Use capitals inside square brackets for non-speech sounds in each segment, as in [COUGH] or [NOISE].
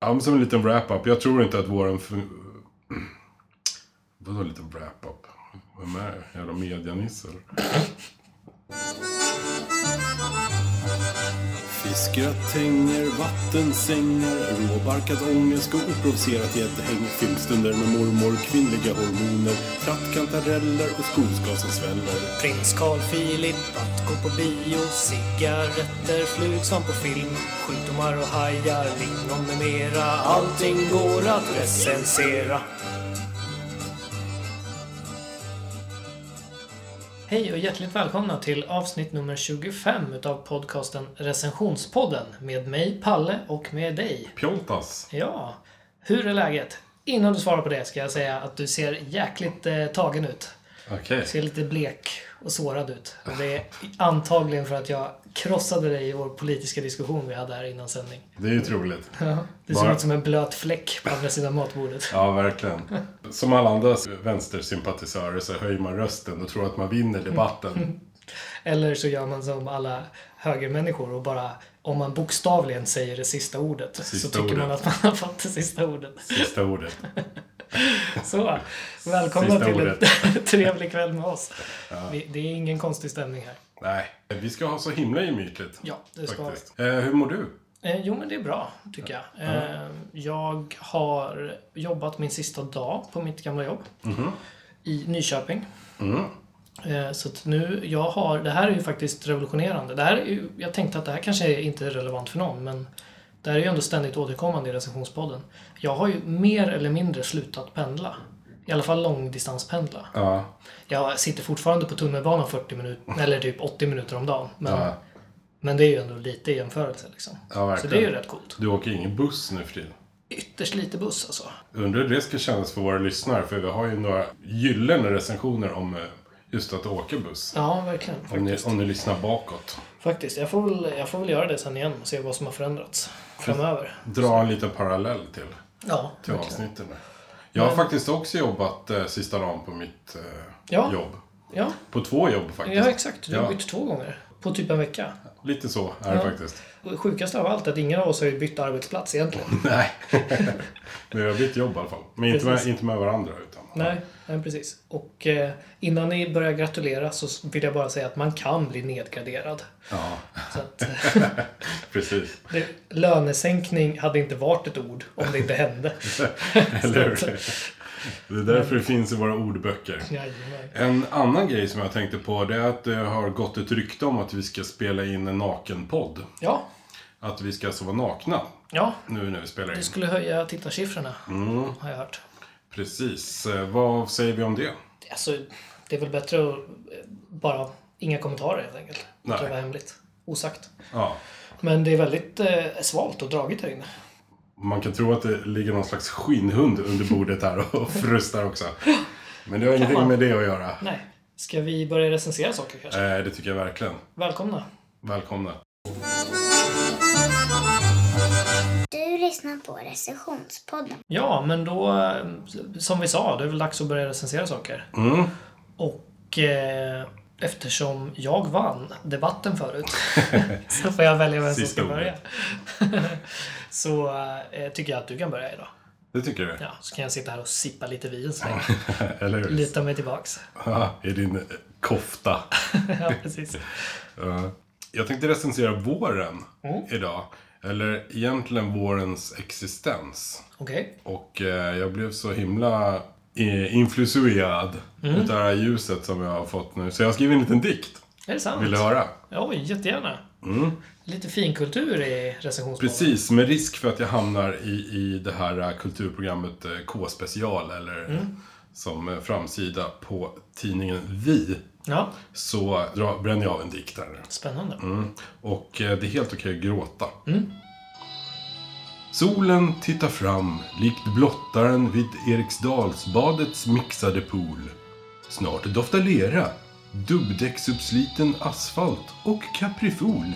Ja, men som en liten wrap-up. Jag tror inte att våren... Vadå [CLEARS THROAT] Vadå liten wrap-up? Vem är det? Jävla medianisse Fiskgröt, Fiskgratänger, vattensängar, råbarkad ångest och oprovocerat gäddhäng. Filmstunder med mormor, kvinnliga hormoner, trattkantareller och skogsgas som sväller. Prins Carl Philip att gå på bio Cigaretter, flugsvamp på film Sjukdomar och hajar, lingon med mera Allting går att recensera Hej och hjärtligt välkomna till avsnitt nummer 25 utav podcasten Recensionspodden med mig, Palle, och med dig. Pjoltas. Ja, hur är läget? Innan du svarar på det ska jag säga att du ser jäkligt eh, tagen ut. Okej. Ser lite blek och sårad ut. Och det är antagligen för att jag krossade dig i vår politiska diskussion vi hade här innan sändning. Det är ju troligt. Det ser Bara- ut som en blöt fläck på andra sidan matbordet. Ja, verkligen. Som alla andra vänstersympatisörer så höjer man rösten och tror att man vinner debatten. [LAUGHS] Eller så gör man som alla högermänniskor och bara om man bokstavligen säger det sista ordet så Sista tycker ordet. man att man har fått det sista ordet. Sista ordet. [LAUGHS] Så, välkomna Sista till ordet. en [LAUGHS] trevlig kväll med oss. Vi, det är ingen konstig stämning här. Nej, vi ska ha så himla gemytligt. Ja, det ska vi. Eh, hur mår du? Eh, jo, men det är bra, tycker jag. Eh, jag har jobbat min sista dag på mitt gamla jobb. I Nyköping. Eh, så att nu, jag har, det här är ju faktiskt revolutionerande. Det här är ju, jag tänkte att det här kanske inte är relevant för någon, men det här är ju ändå ständigt återkommande i recensionspodden. Jag har ju mer eller mindre slutat pendla. I alla fall långdistanspendla. Ja. Jag sitter fortfarande på tunnelbanan 40 minuter, [LAUGHS] eller typ 80 minuter om dagen. Men, Ja. men det är ju ändå lite i jämförelse liksom. Ja, Så det är ju rätt coolt. Du åker ingen buss nu för tiden. Ytterst lite buss alltså. Undrar hur det ska kännas för våra lyssnare. För vi har ju några gyllene recensioner om eh, just att åka buss. Ja, verkligen. Om ni, om ni lyssnar bakåt. faktiskt. Jag, får väl, jag får väl göra det sen igen och se vad som har förändrats framöver. Dra en liten parallell till, Ja, till verkligen. avsnitten. Jag har faktiskt också jobbat eh, sista dagen på mitt eh, Ja. jobb. Ja, På två jobb faktiskt. ja exakt. Du har bytt två gånger. På typ en vecka. Lite så är det Ja. faktiskt. Sjukaste av allt är att ingen av oss har ju bytt arbetsplats egentligen. [LAUGHS] Nej. [LAUGHS] Men vi har bytt jobb i alla fall. Men inte med, inte med varandra. Utan, Nej, nej, precis. Och eh, innan ni börjar gratulera så vill jag bara säga att man kan bli nedgraderad. Ja, att, [LAUGHS] eh, precis. det, lönesänkning hade inte varit ett ord om det inte hände. Eller hur? Det är därför det finns i våra ordböcker. En annan grej som jag tänkte på det är att det har gått ett rykte om att vi ska spela in en nakenpodd. Ja, Att vi ska alltså vara nakna ja. nu när vi spelar in. Det skulle höja tittarsiffrorna, Mm, har jag hört. precis. Eh, Vad säger vi om det? Alltså, det är väl bättre att eh, bara inga kommentarer helt enkelt. Nej. Det vara hemligt. Osagt. Ja. Men det är väldigt eh, svalt och dragigt här inne. Man kan tro att det ligger någon slags skinnhund under bordet här och [LAUGHS] frustar också. Men det har ingenting med det att göra. Nej. Ska vi börja recensera saker kanske? Eh, Det tycker jag verkligen. Välkomna. Välkomna. Du lyssnar på recensionspodden. Ja, men då, eh, som vi sa, det är väl dags att börja recensera saker. Mm. Och eh, eftersom jag vann debatten förut [LAUGHS] så får jag välja vem som ska börja. så eh, tycker jag att du kan börja idag. Det tycker du? Ja, så kan jag sitta här och sippa lite vin så. [LAUGHS] Eller hur? Luta mig tillbaks. I din eh, kofta. [LAUGHS] ja, precis. Ja. Jag tänkte recensera våren Mm. idag. Eller egentligen vårens existens. Okej. Och eh, jag blev så himla influerad Mm. utav det här ljuset som jag har fått nu. Så jag har skrivit en liten dikt. Är det sant? Vill du höra? Oj, jättegärna. Lite finkultur i recensionspodden. Precis, med risk för att jag hamnar i, i det här eh, kulturprogrammet eh, K-special eller Mm. som eh, framsida på tidningen Vi. Ja, Så bränner jag av en dikt här nu. spännande. Mm. Och eh, det är helt okej att gråta. Solen tittar fram, likt blottaren vid Eriksdalsbadets mixade pool. Snart doftar lera, dubbdäcksuppsliten asfalt och kaprifol.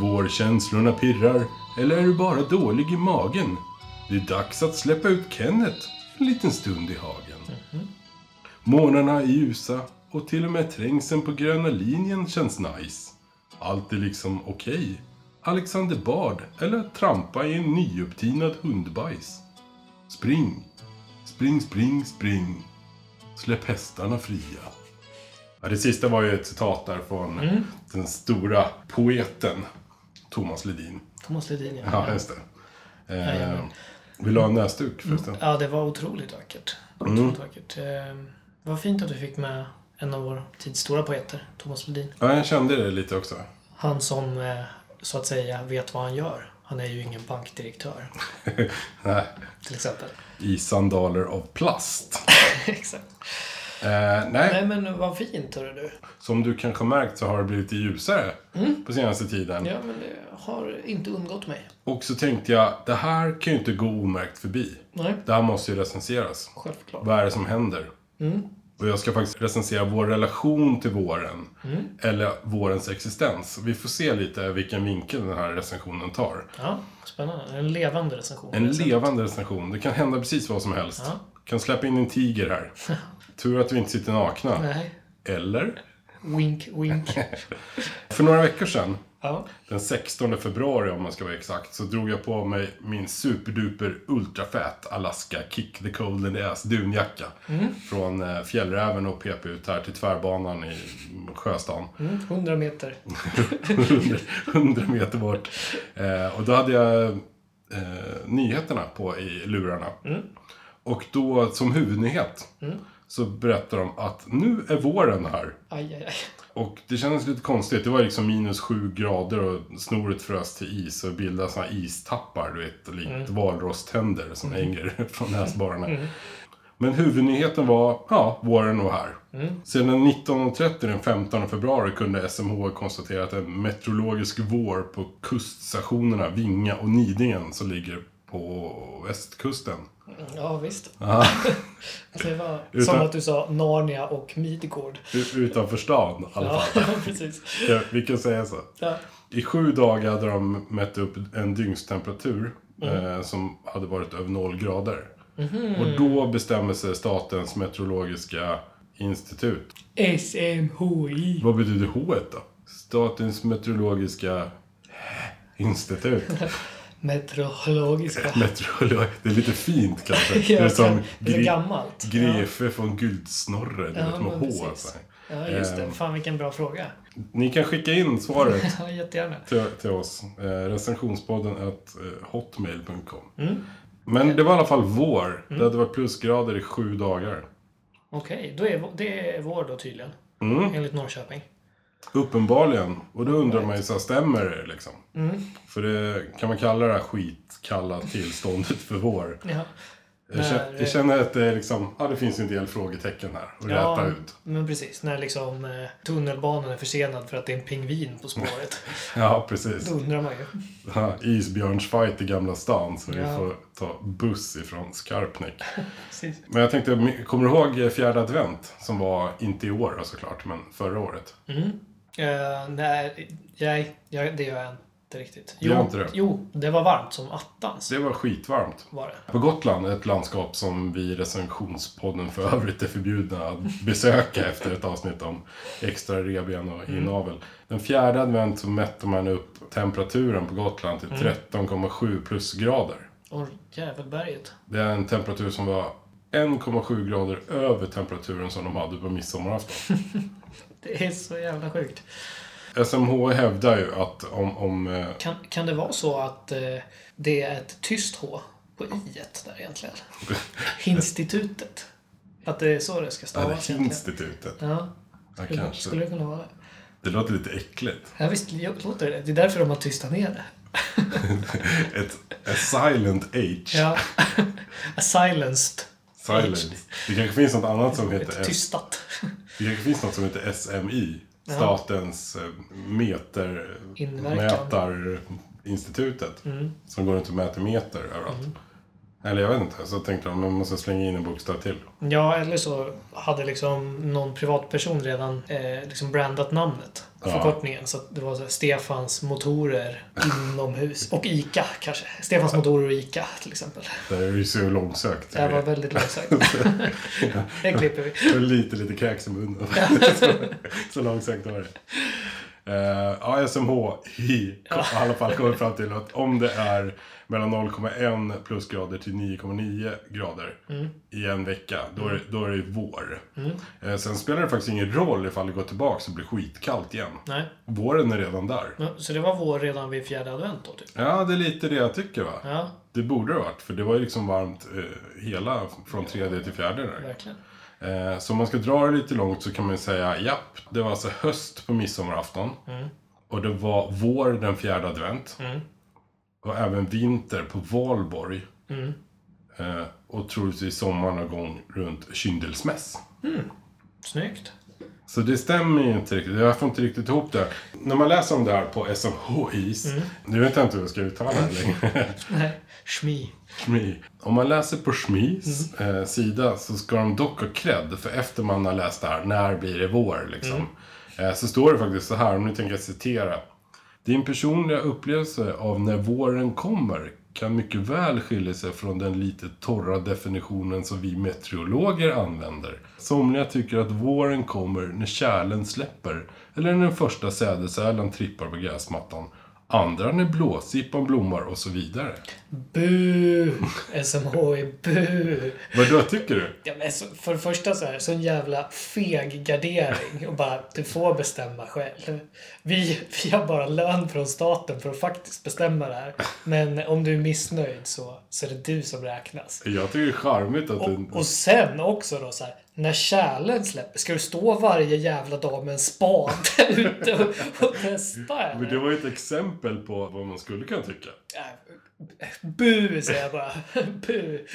Vårkänslorna pirrar, eller är du bara dålig i magen? Det är dags att släppa ut Kenneth en liten stund i hagen. Månaderna är ljusa och till och med trängseln på gröna linjen känns nice. Allt är liksom okej. Alexander Bard eller trampa i en nyupptinad hundbajs. Spring, spring, spring, spring. Släpp hästarna fria. Ja, det sista var ju ett citat där från den stora poeten Thomas Ledin. Thomas Ledin, ja. Ja, just det. Eh, vill du ha en näsduk förresten? Ja, det var otroligt vackert. Otroligt vackert. Eh, var fint att vi fick med en av vår tids stora poeter, Thomas Ledin. Ja, jag kände det lite också. Han som, eh, så att säga, vet vad han gör. Han är ju ingen bankdirektör, [LAUGHS] Nej, till exempel. I sandaler av plast. [LAUGHS] Exakt. Eh, nej, Nej, men vad fint, hörru du. som du kanske har märkt så har det blivit lite ljusare på senaste tiden. Ja, men det har inte undgått mig. Och så tänkte jag, det här kan ju inte gå omärkt förbi. Nej, Det här måste ju recenseras. självklart. Vad är det som händer? Och jag ska faktiskt recensera vår relation till våren. Eller vårens existens. Vi får se lite vilken vinkel den här recensionen tar. Ja, spännande. En levande recension. En levande recension. Det kan hända precis vad som helst. Ja. Kan släppa in en tiger här. [LAUGHS] Tur att vi inte sitter nakna. Nej. Eller? Wink, wink. [LAUGHS] För några veckor sedan, Ja. den 16 februari om man ska vara exakt, så drog jag på mig min superduper ultrafät Alaska Kick the Cold in the Ass dunjacka. Från eh, Fjällräven och pep ut här till tvärbanan i Sjöstan. Mm, 100 meter. [LAUGHS] 100, 100 meter bort. Eh, och då hade jag eh, nyheterna på i lurarna. Och då som huvudnyhet så berättar de att nu är våren här. Aj, aj, aj. Och det kändes lite konstigt. Det var liksom minus sju grader och snoret frös till is och bildade här istappar, du vet, likt valrosständer som hänger [LAUGHS] från näsborrarna. Men huvudnyheten var, ja, våren är här. Sedan 19.30 den 15 februari kunde SMH konstatera att en meteorologisk vår på kuststationerna Vinga och Nidingen som ligger på västkusten. Ja, visst. Ja, [LAUGHS] Alltså, det var Utan- som att du sa Narnia och Midgård. utanför stan i alla Ja, fall. [LAUGHS] precis. Ja, Vi kan säga så. Ja. I sju dagar hade de mätt upp en dygnstemperatur eh, som hade varit över noll grader. Och då bestämmer sig Statens meteorologiska institut. SMHI. Vad betyder H då? Statens meteorologiska institut. [LAUGHS] Meteorologiska. [LAUGHS] Meteorolog. Det är lite fint kanske. Ja, [LAUGHS] det är som det är gammalt. Grefe från Guldsnorre. Du Ja, vet med men H. precis. alltså. Ja, just det. Ehm. Fan vilken bra fråga. Ni kan skicka in svaret [LAUGHS] Ja, jättegärna. till, till oss. Eh, recensionspodden at eh, hotmail.com. Mm. Men det var i alla fall vår. Det hade varit plusgrader i sju dagar. Okej, då är det är vår då tydligen. Mm. Enligt Norrköping. Uppenbarligen. Och då undrar man ju så här, stämmer det liksom? Mm. För det kan man kalla det här skitkalla tillståndet för vår. Ja. Jag känner, När, jag känner att det är liksom, ja det finns en del frågetecken här att Ja, räta ut. men precis. När liksom eh, tunnelbanan är försenad för att det är en pingvin på spåret. [LAUGHS] Ja, precis. Då undrar man ju. Ja, Isbjörnsfight i Gamla stan så vi Ja. får ta buss ifrån Skarpnäck. [LAUGHS] Men jag tänkte, kommer du ihåg fjärde advent? Som var, inte i år såklart, men förra året. Mm. Eh, nej, nej, det gör jag inte riktigt. Gör inte det? jo, det var varmt som attans. Det var skitvarmt. Var det. På Gotland, ett landskap som vi i recensionspodden för övrigt är förbjudna att besöka efter ett avsnitt om extra revben och inavel. Den fjärde advent så mätte man upp temperaturen på Gotland till 13,7 plusgrader. Och jävelberget. Det är en temperatur som var 1,7 grader över temperaturen som de hade på midsommarafton. [LAUGHS] Det är så jävla sjukt. SMH hävdar ju att om, om eh, Kan, kan det vara så att eh, det är ett tyst H på i där egentligen? [LAUGHS] Institutet. Att det är så det ska stavas egentligen. institutet, Ja, ja, skulle, kanske. skulle det kunna vara det? Det låter lite äckligt. Ja, visst låter det. Det är därför de har tystat ner det. [LAUGHS] Ett a silent H. Ja. [LAUGHS] A silenced. Silence. Det kanske finns något annat som heter Ett tystat. Det kanske finns något som heter SMI. Statens eh, Inverkan. metermätarinstitutet. Mm. Som går runt och mäter meter överallt. Eller jag vet inte, så tänkte de man måste slänga in en bokstav till. Ja, eller så hade liksom någon privatperson redan eh, liksom brandat namnet. Ja. Förkortningen. Så att det var så här, Stefans motorer inomhus. Och ICA kanske. Stefans motorer och ICA till exempel. Det är ju så långsökt. Det var väldigt långsökt. [LAUGHS] det klipper vi. Och lite, lite kräks i munnen. så, [LAUGHS] så långsökt var det. Eh, ja, SMHI i [LAUGHS] alla fall kommer fram till att om det är mellan 0,1 plusgrader till 9,9 grader i en vecka, då är, det- då är det vår. Eh, sen spelar det faktiskt ingen roll ifall det går tillbaka och blir skitkallt igen. Nej. Våren är redan där. Ja, Så det var vår redan vid fjärde advent då, typ? Ja, det är lite det jag tycker va. Ja, Det borde det ha varit, för det var ju liksom varmt eh, hela från tredje till fjärde där. verkligen. Eh, så om man ska dra det lite långt så kan man säga, japp, det var alltså höst på midsommarafton. Och det var vår den fjärde advent. Och även vinter på Valborg. Eh, och troligtvis sommar någon gång runt Kyndelsmäss. Snyggt. Så det stämmer ju inte riktigt. Jag får inte riktigt ihop det. När man läser om det här på SMHIs, nu vet jag inte hur jag ska uttala det längre. [LAUGHS] Nej, schmi. Schmi. Om man läser på Schmis eh, sida så ska de dock ha cred. För efter man har läst det här, när blir det vår liksom. Eh, så står det faktiskt så här, om nu tänker jag citera. Din personliga upplevelse av när våren kommer kan mycket väl skilja sig från den lite torra definitionen som vi meteorologer använder. Somliga tycker att våren kommer när kärlen släpper eller när den första sädesärlan trippar på gräsmattan. Andra när blåsippan blommar och så vidare. Bu! SMHI, bu! Vad då tycker du? Ja, men så, för det första så här, sån jävla feg gardering och bara du får bestämma själv. Vi, vi har bara lön från staten för att faktiskt bestämma det här. Men om du är missnöjd så, så är det du som räknas. Jag tycker det är charmigt att. Och, och sen också då så här, när kärlen släpper, ska du stå varje jävla dag med en spade [LAUGHS] ute och, och testa eller? Men det var ju ett exempel på vad man skulle kunna tycka. Äh, Bu säger jag bara. [LAUGHS] Bu.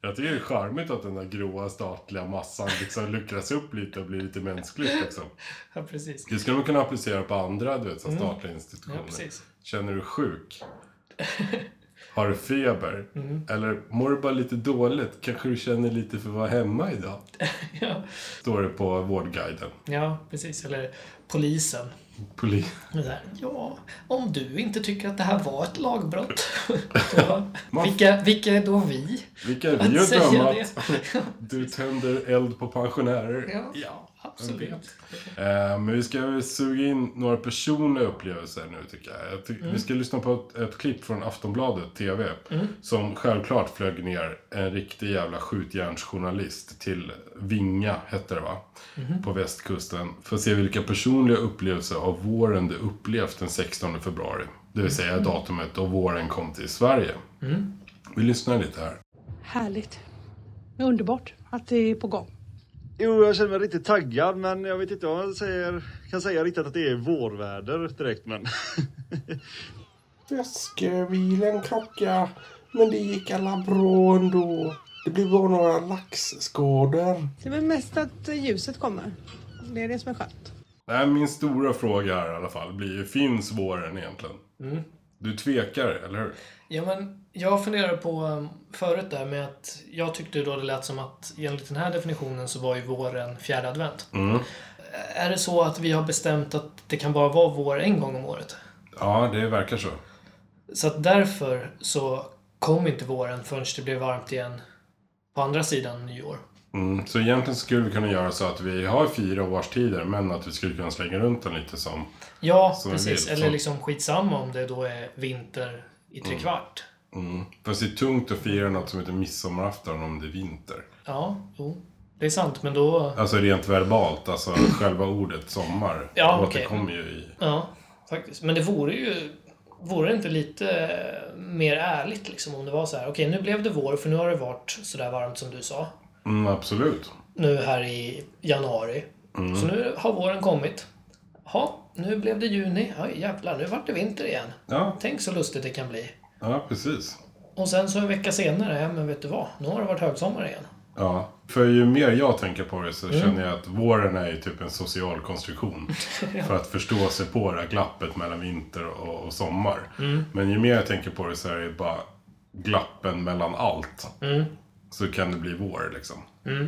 Jag tycker det är charmigt att den där gråa statliga massan liksom luckras upp lite och blir lite mänskligt liksom. Ja, precis. Det skulle man kunna applicera på andra du vet, så statliga institutioner. Ja. Känner du sjuk? [LAUGHS] Har du feber? Eller mår du bara lite dåligt? Kanske du känner lite för att vara hemma idag? [LAUGHS] Ja. Står det på Vårdguiden. ja, precis. Eller polisen. Poli- Men så här, ja, om du inte tycker att det här var ett lagbrott, [LAUGHS] då, vilka, vilka är då vi? Vilka är Att vi att säga döma att du tänder eld på pensionärer? Ja, absolut. Eh, men vi ska suga in några personliga upplevelser nu tycker jag. jag ty- Mm. Vi ska lyssna på ett, ett klipp från Aftonbladet TV. Som självklart flög ner en riktig jävla skjutjärnsjournalist till Vinga, hette det va? Mm-hmm. På västkusten. För att se vilka personliga upplevelser av våren du upplevt den 16 februari. Det vill säga Mm. datumet då våren kom till Sverige. Vi lyssnar lite här. Härligt. Underbart att det är på gång. Jo, jag känner mig riktigt taggad, men jag vet inte om jag säger, kan säga riktigt att det är vårväder direkt, men... [LAUGHS] Väskbilen krockade, men det gick alla bra ändå. Det blev bara några laxskador. Det är väl mest att ljuset kommer. Det är det som är skönt. Nej, min stora fråga här i alla fall blir ju, finns våren egentligen? Mm. Du tvekar, eller hur? Ja, men jag funderade på um, förut där med att jag tyckte då det lät som att enligt den här definitionen så var ju våren fjärde advent. Är det så att vi har bestämt att det kan bara vara vår en gång om året? Ja, det verkar så. Så att därför så kom inte våren förrän det blev varmt igen på andra sidan nyår. Mm, så egentligen skulle vi kunna göra så att vi har fyra årstider, men att vi skulle kunna slänga runt den lite som... Ja, Som precis. Eller liksom skitsamma om det då är vinter i trekvart. Mm. Fast det är tungt att fira något som heter midsommarafton om det är vinter. Ja, jo. Det är sant, men då... Alltså rent verbalt, alltså själva ordet sommar [CLEARS THROAT] Ja, återkommer ju i... Ja, faktiskt. Men det vore ju... Vore det inte lite mer ärligt liksom om det var så här, okej nu blev det vår för nu har det varit sådär varmt som du sa. Mm, absolut. Nu här i januari. Så nu har våren kommit. Ja, nu blev det juni. Ja jävlar, nu vart det vinter igen. Ja, Tänk så lustigt det kan bli. ja precis. Och sen så en vecka senare, ja men vet du vad? Nu har det varit högsommar igen. Ja, för ju mer jag tänker på det så känner jag att våren är ju typ en social konstruktion. [LAUGHS] För att förstå sig på det här glappet mellan vinter och, och sommar. Men ju mer jag tänker på det så är det bara glappen mellan allt. Så kan det bli vår liksom.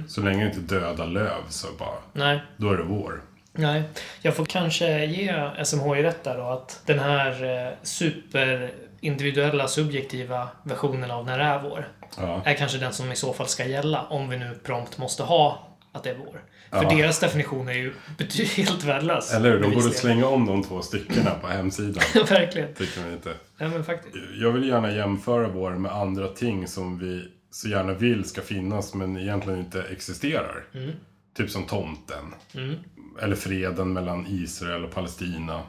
Så länge det inte döda löv så bara, Nej, då är det vår. Nej, jag får kanske ge SMHI rätt där då att den här eh, superindividuella subjektiva versionen av när det är vår Ja. är kanske den som i så fall ska gälla om vi nu prompt måste ha att det är vår. För deras definition är ju [LAUGHS] helt värdelös. Eller hur? De borde slänga om de två styckena på hemsidan. [LAUGHS] Verkligen. Tycker man inte. Ja, men faktiskt. Jag vill gärna jämföra våren med andra ting som vi så gärna vill ska finnas men egentligen inte existerar. Typ som tomten. Eller freden mellan Israel och Palestina.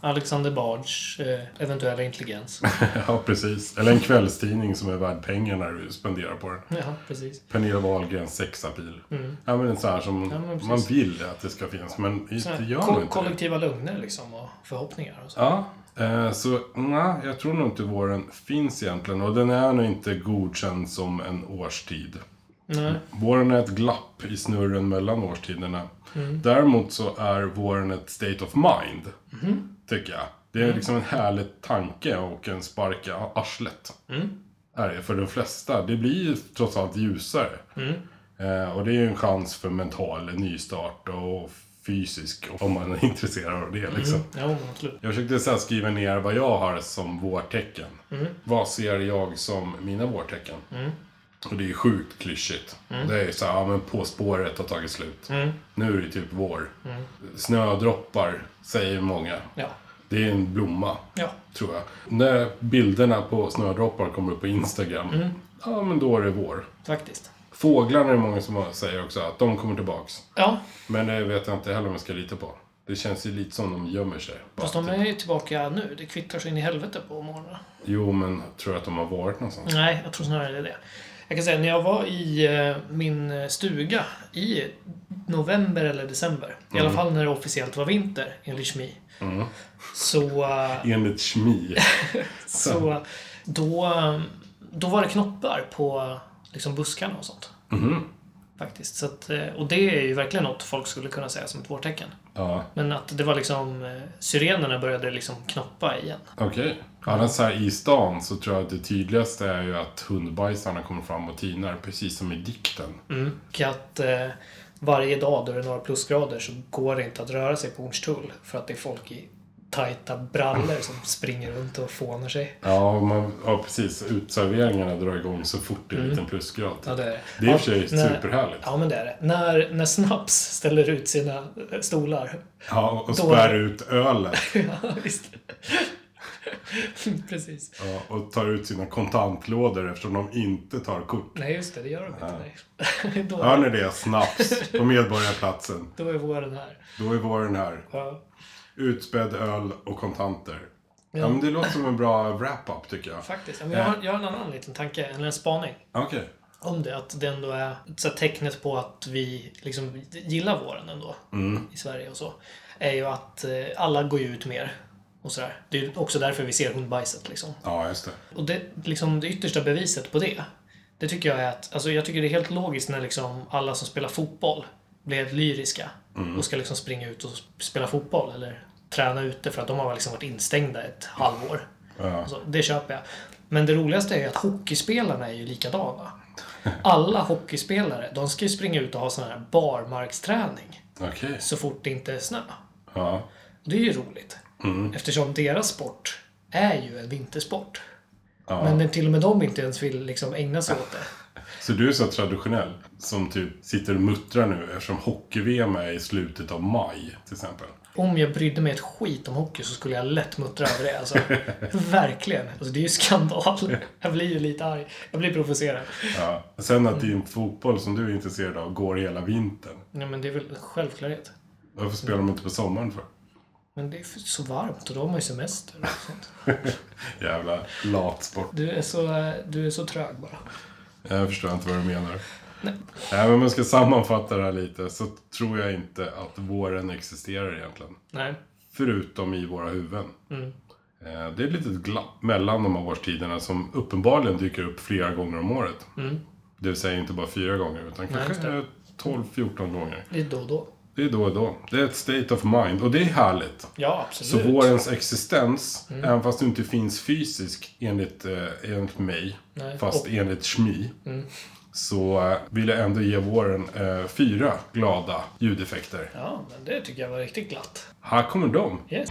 Alexander Bards eh, eventuella intelligens. [LAUGHS] ja, precis. Eller en kvällstidning som är värd pengar när du spenderar på den. Ja, precis. Pernilla Wahlgrens sexapil. Ja, men en sån här som Ja, man vill att det ska finnas, men inte gör ko- inte det. kollektiva lögner liksom och förhoppningar och så. Ja, eh, så nej, jag tror nog inte våren finns egentligen. Och den är nog inte godkänd som en årstid. Nej. Våren är ett glapp i snurren mellan årstiderna. Däremot så är våren ett state of mind. Tycker jag. Det är liksom en härlig tanke och en spark i arslet. Är det för de flesta. Det blir ju trots allt ljusare. Eh, och det är ju en chans för mental nystart och fysisk om man är [LAUGHS] intresserad av det liksom. Ja, men absolut. Jag försökte så skriva ner vad jag har som vårtecken. Vad ser jag som mina vårtecken? Och det är sjukt klyschigt. Det är så här, ja men På spåret har tagit slut. Nu är det typ vår. Snödroppar, säger många. Ja. Det är en blomma, Ja. tror jag. När bilderna på snödroppar kommer upp på Instagram, ja men då är det vår. Faktiskt. Fåglarna är det många som säger också, att de kommer tillbaks. Ja, Men det vet jag inte heller om jag ska lita på. Det känns ju lite som de gömmer sig. Fast de typ. är ju tillbaka nu. Det kvittrar sig in i helvete på morgonen. Jo, men tror du att de har varit någonstans? Nej, jag tror snarare det är det. Jag kan säga, när jag var i eh, min stuga i november eller december, i alla fall när det officiellt var vinter, enligt Schmi, så, eh, Enligt kemi. [LAUGHS] så då, då var det knoppar på liksom, buskarna och sånt. Faktiskt. Så att, eh, och det är ju verkligen något folk skulle kunna säga som ett vårtecken. Ja, Men att det var liksom, eh, syrenerna började liksom knoppa igen. okej. Annars så här i stan så tror jag att det tydligaste är ju att hundbajsarna kommer fram och tinar, precis som i dikten. Och att eh, varje dag då det är några plusgrader så går det inte att röra sig på Hornstull för att det är folk i tajta brallor som springer runt och fånar sig. Ja, man, ja precis. Utserveringarna drar igång så fort det är en liten plusgrad. Ja, det är det. Det är i och för sig när- superhärligt. Ja, men det är det. När, när Snaps ställer ut sina eh, stolar. Ja, och Då- spär ut ölen. [LAUGHS] ja, visst. [LAUGHS] Precis. Ja, och tar ut sina kontantlådor eftersom de inte tar kort. Nej, just det. Det gör de inte. Nej. [LAUGHS] då, Hör ni det? Snaps på Medborgarplatsen. då är våren här. Då är våren här. Ja. Utspädd öl och kontanter. Ja, men det låter som en bra wrap-up tycker jag. Faktiskt. Ja, men jag, har, jag har en annan liten tanke, eller en spaning. Okej. om det. Att det ändå är så tecknet på att vi liksom gillar våren ändå i Sverige och så. Är ju att eh, alla går ju ut mer. Och sådär. Det är också därför vi ser hundbajset liksom. Ja, just det. Och det, liksom, det yttersta beviset på det. Det tycker jag är att, alltså jag tycker det är helt logiskt när liksom alla som spelar fotboll blir helt lyriska. Och ska liksom springa ut och spela fotboll eller träna ute för att de har liksom varit instängda ett halvår. Ja. Alltså, det köper jag. Men det roligaste är att hockeyspelarna är ju likadana. Alla hockeyspelare, de ska ju springa ut och ha sån här barmarksträning Okej. så fort det inte är snö. Ja. Det är ju roligt. Eftersom deras sport är ju en vintersport. Ja. Men när till och med de inte ens vill liksom ägna sig åt det. [LAUGHS] Så du är så traditionell som typ sitter och muttrar nu eftersom hockey-VM är i slutet av maj till exempel. Om jag brydde mig ett skit om hockey så skulle jag lätt muttra över det. Alltså, [LAUGHS] verkligen. Alltså, det är ju skandal. Jag blir ju lite arg. Jag blir provocerad. Ja. Sen att din fotboll som du är intresserad av går hela vintern. Ja, men det är väl en självklarhet. Varför spelar de inte på sommaren för? Men det är så varmt och då har man ju semester. [LAUGHS] Jävla latsport. Du är så, eh, du är så trög bara. Jag förstår inte vad du menar. Nej. men om jag ska sammanfatta det här lite så tror jag inte att våren existerar egentligen. Nej. Förutom i våra huvuden. Eh, Det är ett litet glapp mellan de här årstiderna som uppenbarligen dyker upp flera gånger om året. Det vill säga inte bara fyra gånger utan just kanske det. 12-14 gånger. Det är då och då. Det är då och då. Det är ett state of mind och det är härligt. Ja, Så absolut. vårens existens, även fast det inte finns fysisk enligt, eh, enligt mig, Nej, fast och- enligt Schmi, så eh, vill jag ändå ge våren eh, fyra glada ljudeffekter. Ja, men det tycker jag var riktigt glatt. Här kommer de. Yes.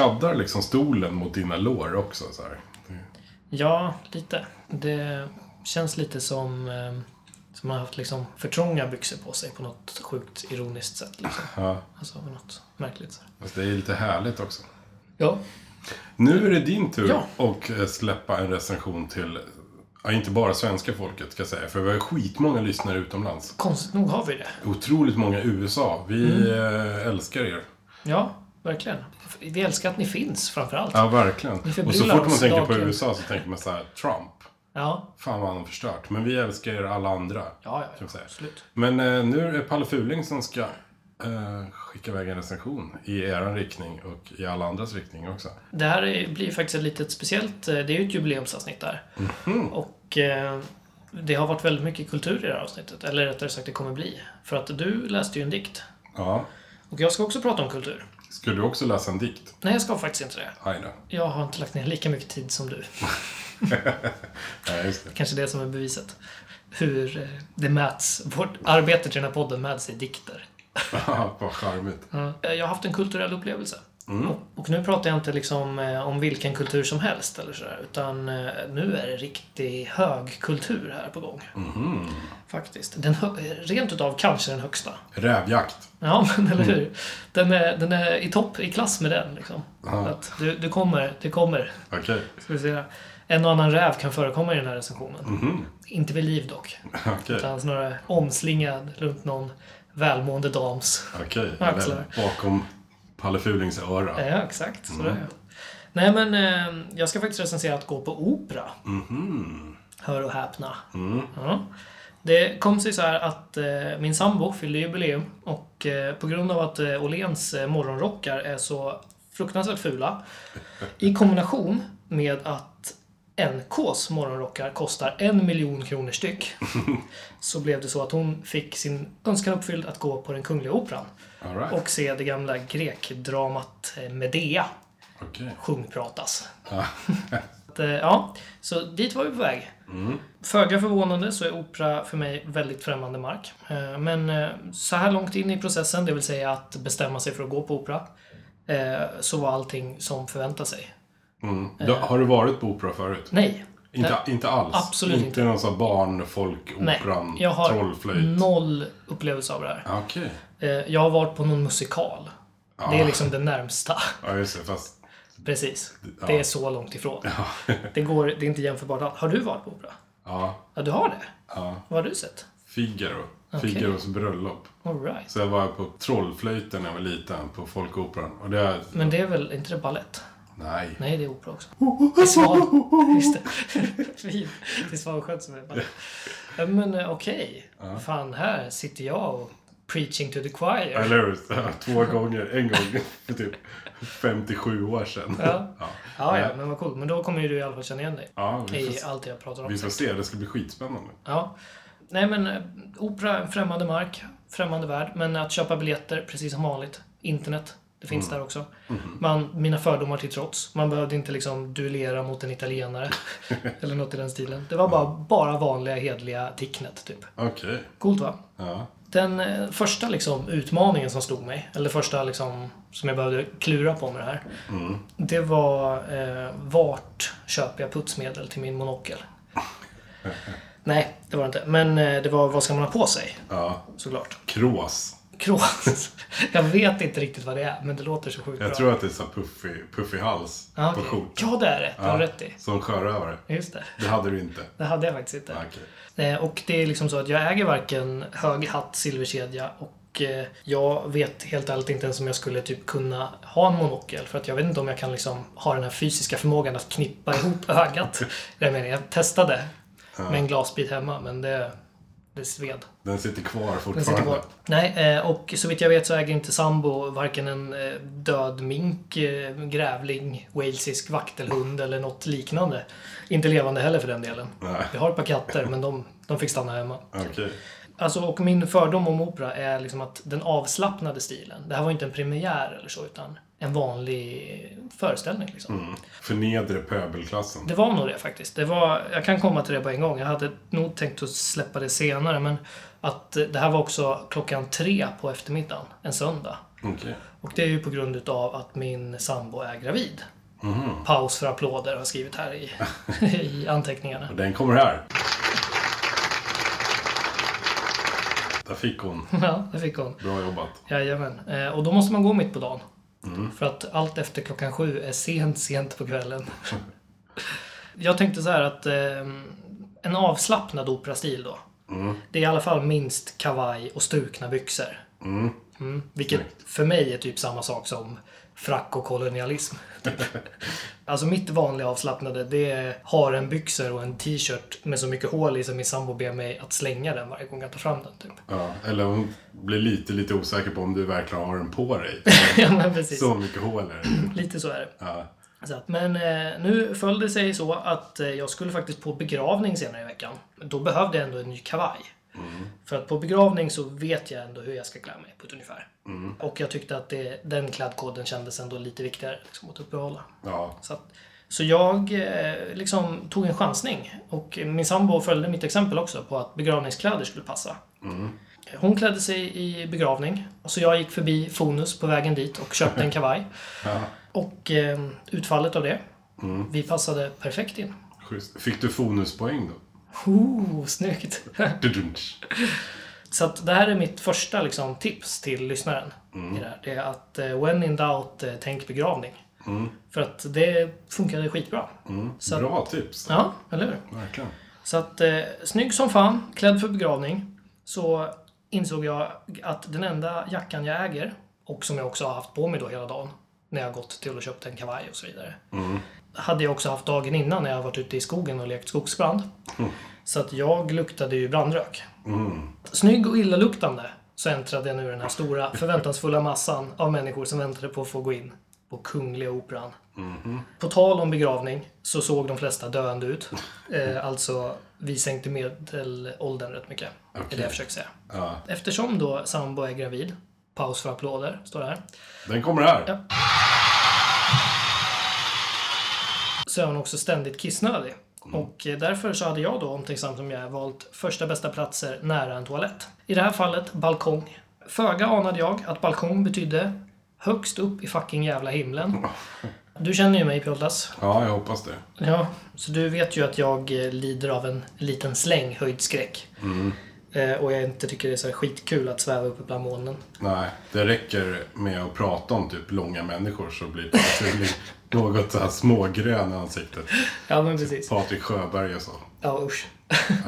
Kladdar liksom stolen mot dina lår också. Så här. Ja, lite. Det känns lite som... Eh, som har haft liksom för trånga byxor på sig på något sjukt ironiskt sätt. Liksom. Ja, Alltså något märkligt. Så. fast det är lite härligt också. Ja. Nu är det din tur Ja. att eh, släppa en recension till, ja, inte bara svenska folket ska jag säga, för vi har skitmånga lyssnare utomlands. Konstigt nog har vi det. Otroligt många i USA. Vi Mm. eh, älskar er. Ja, verkligen. Vi älskar att ni finns framför allt. Ja, verkligen. Och så fort man tänker på. USA så tänker man så här, Trump. Ja, Fan vad han har förstört. Men vi älskar er alla andra. ja, ja, ja absolut. Men eh, nu är det Palle Fuling som ska eh, skicka iväg en recension i er riktning och i alla andras riktning också. Det här är- blir faktiskt ett litet speciellt, eh, det är ju ett jubileumsavsnitt där. Mhm. Och eh, det har varit väldigt mycket kultur i det här avsnittet. Eller rättare sagt, det kommer bli. För att du läste ju en dikt. Ja. Och jag ska också prata om kultur. Ska du också läsa en dikt? Nej, jag ska faktiskt inte det. Aj då. Jag har inte lagt ner lika mycket tid som du. [LAUGHS] Nej, just det. Kanske det som är beviset. Hur eh, det mäts. Vårt arbete till den här podden mäts i dikter. [LAUGHS] vad charmigt. Ja. Jag har haft en kulturell upplevelse. Och, och nu pratar jag inte liksom eh, om vilken kultur som helst eller sådär. Utan eh, nu är det riktig högkultur här på gång. Faktiskt. Den, rent utav kanske den högsta. Rävjakt. Ja, [LAUGHS] men eller hur? Den är, den är i topp, i klass med den. Liksom. Att du, du kommer, det kommer. Okej. Ska vi se. En och annan räv kan förekomma i den här recensionen. Inte vid liv dock. Okej. Utan snarare omslingad runt någon välmående dams. Okej. Axlar. Bakom Palle Fulings öra. Ja, exakt. Så det är. Nej, men eh, jag ska faktiskt recensera att gå på opera. Hör och häpna. Ja. Det kom sig så här att eh, min sambo fyllde jubileum och eh, på grund av att eh, Åhléns eh, morgonrockar är så fruktansvärt fula i kombination med att NKs morgonrockar kostar en miljon kronor styck [LAUGHS] så blev det så att hon fick sin önskan uppfylld att gå på den Kungliga Operan right. och se det gamla grekdramat eh, Medea Okej. sjungpratas. [LAUGHS] Att, eh, ja, så dit var vi på väg. Mm. Föga förvånande så är opera för mig väldigt främmande mark. Eh, Men så här långt in i processen, det vill säga att bestämma sig för att gå på opera, så var allting som förväntat sig. Mm. Du, har du varit på opera förut? Nej. Inte, inte alls? Absolut inte. inte. någon sån Nej, jag har trollflöjt? noll upplevelse av det här. Ja, Okej. Eh, Jag har varit på någon musikal. Det är liksom det närmsta. [LAUGHS] Ja, just det. Fast... Precis. Ja. Det är så långt ifrån. [LAUGHS] Det, går, det är inte jämförbart alls. Har du varit på opera? Ja. Ja, du har det? ja. Vad har du sett? Figaro. Okej. Figaros bröllop. All right. Så jag var på Trollflöjten när jag var liten, på Folkoperan. Och det... Men det är väl inte det ballett? Nej. Nej, det är opera också. Det är sval. Just det. [LAUGHS] Fint. Det är svalskönt som är. Ja, Men eh, okej. Fan, här sitter jag och preaching to the choir. Eller hur? Två [LAUGHS] gånger. En gång för typ 57 år sedan. Ja. Ja. Ja, ja, men vad coolt. Men då kommer ju du i alla fall känna igen dig. Ja, I se- allt jag pratar om. vi får se. Det ska bli skitspännande. Ja. Nej, men eh, opera, främmande mark, främmande värld. Men att köpa biljetter, precis som vanligt. Internet, det finns Mm. där också. Mhm. Man, mina fördomar till trots. Man behövde inte liksom duellera mot en italienare. [LAUGHS] eller något i den stilen. Det var bara, bara vanliga, hedliga Ticknet, typ. Okej. Coolt, va? Ja. Den eh, första liksom, utmaningen som stod mig, eller första liksom, som jag behövde klura på med det här. Mm. Det var eh, vart köper jag putsmedel till min monokel? [LAUGHS] Nej, det var det inte. Men eh, det var vad ska man ha på sig? Ja. Såklart. Krås. Krås. [LAUGHS] jag vet inte riktigt vad det är, men det låter så sjukt Jag bra. tror att det är så puffig, puffig hals Ja, på okej. skjortan. Ja, det är det. Det har du rätt i. Som sjörövare. Just det. Det hade du inte. Det hade jag faktiskt inte. Okej. Eh, Och det är liksom så att jag äger varken hög hatt, silverkedja och eh, jag vet helt ärligt inte ens om jag skulle typ kunna ha en monokel. För att jag vet inte om jag kan liksom ha den här fysiska förmågan att knippa ihop [LAUGHS] ögat. Jag menar, jag testade med en glasbit hemma, men det, det sved. Den sitter kvar Den fortfarande. sitter kvar. Nej, eh, och så vitt jag vet så äger inte sambo varken en eh, död mink, eh, grävling, walesisk vaktelhund eller något liknande. Inte levande heller för den delen. Nej. Vi har ett par katter, men de, de fick stanna hemma. Okej. Alltså, och min fördom om opera är liksom att den avslappnade stilen, det här var inte en premiär eller så, utan en vanlig föreställning. Liksom. Mm. För nedre pöbelklassen. Det var nog det faktiskt. Det var, jag kan komma till det på en gång. Jag hade nog tänkt att släppa det senare, men att eh, det här var också klockan tre på eftermiddagen, en söndag. Okej. Och det är ju på grund utav att min sambo är gravid. Paus för applåder har jag skrivit här i, [LAUGHS] i anteckningarna. Och den kommer här. Där fick hon. Ja, det fick hon. Bra jobbat. Jajamän. Eh, och då måste man gå mitt på dagen. För att allt efter klockan sju är sent, sent på kvällen. Jag tänkte så här att eh, en avslappnad operastil då. Det är i alla fall minst kavaj och strukna byxor. Mm. Vilket för mig är typ samma sak som frack och kolonialism. [LAUGHS] Typ. alltså mitt vanliga avslappnade det är har en byxor och en t-shirt med så mycket hål i som min sambo ber mig att slänga den varje gång jag tar fram den. Typ. Ja, eller hon blir lite, lite osäker på om du verkligen har den på dig. [LAUGHS] ja men precis. Så mycket hål är det. [CLEARS THROAT] Lite så är det. Ja. Så att, men eh, nu föll det sig så att eh, jag skulle faktiskt på begravning senare i veckan. Då behövde jag ändå en ny kavaj. För att på begravning så vet jag ändå hur jag ska klä mig på ett ungefär. Och jag tyckte att det, den klädkoden kändes ändå lite viktigare liksom, att uppehålla. Ja. Så, att, så jag eh, liksom tog en chansning. Och min sambo följde mitt exempel också på att begravningskläder skulle passa. Hon klädde sig i begravning. Så jag gick förbi Fonus på vägen dit och köpte en [LAUGHS] kavaj. Och eh, utfallet av det. Vi passade perfekt in. Schysst. Fick du fonuspoäng då? Oh, snyggt! [LAUGHS] Så att det här är mitt första liksom, tips till lyssnaren. I det, det är att eh, when in doubt, eh, tänk begravning. För att det funkade skitbra. Så att, Bra tips. ja, eller hur? Verkligen. Så att, eh, snygg som fan, klädd för begravning. Så insåg jag att den enda jackan jag äger, och som jag också har haft på mig då hela dagen, när jag har gått till och köpt en kavaj och så vidare. Hade jag också haft dagen innan när jag varit ute i skogen och lekt skogsbrand. Så att jag luktade ju brandrök. Snygg och illaluktande så äntrade jag nu den här stora förväntansfulla massan av människor som väntade på att få gå in på Kungliga Operan. På tal om begravning så såg de flesta döende ut. [LAUGHS] Eh, alltså, vi sänkte medelåldern rätt mycket. Det är det jag försöker säga. Ja. Eftersom då sambo är gravid, paus för applåder, står det här. Den kommer här. Ja. Så är hon också ständigt kissnödig. Och eh, därför så hade jag då, omtänksam som jag valt första bästa platser nära en toalett. I det här fallet balkong. Föga anade jag att balkong betydde högst upp i fucking jävla himlen. [LAUGHS] Du känner ju mig Pjoltas. Ja, jag hoppas det. Ja, så du vet ju att jag eh, lider av en liten släng höjdskräck. Eh, och jag inte tycker det är så skitkul att sväva uppe bland molnen. Nej, det räcker med att prata om typ långa människor så blir det [LAUGHS] något så här smågrön i ansiktet. Ja, men precis. Patrik Sjöberg och så. Ja, usch.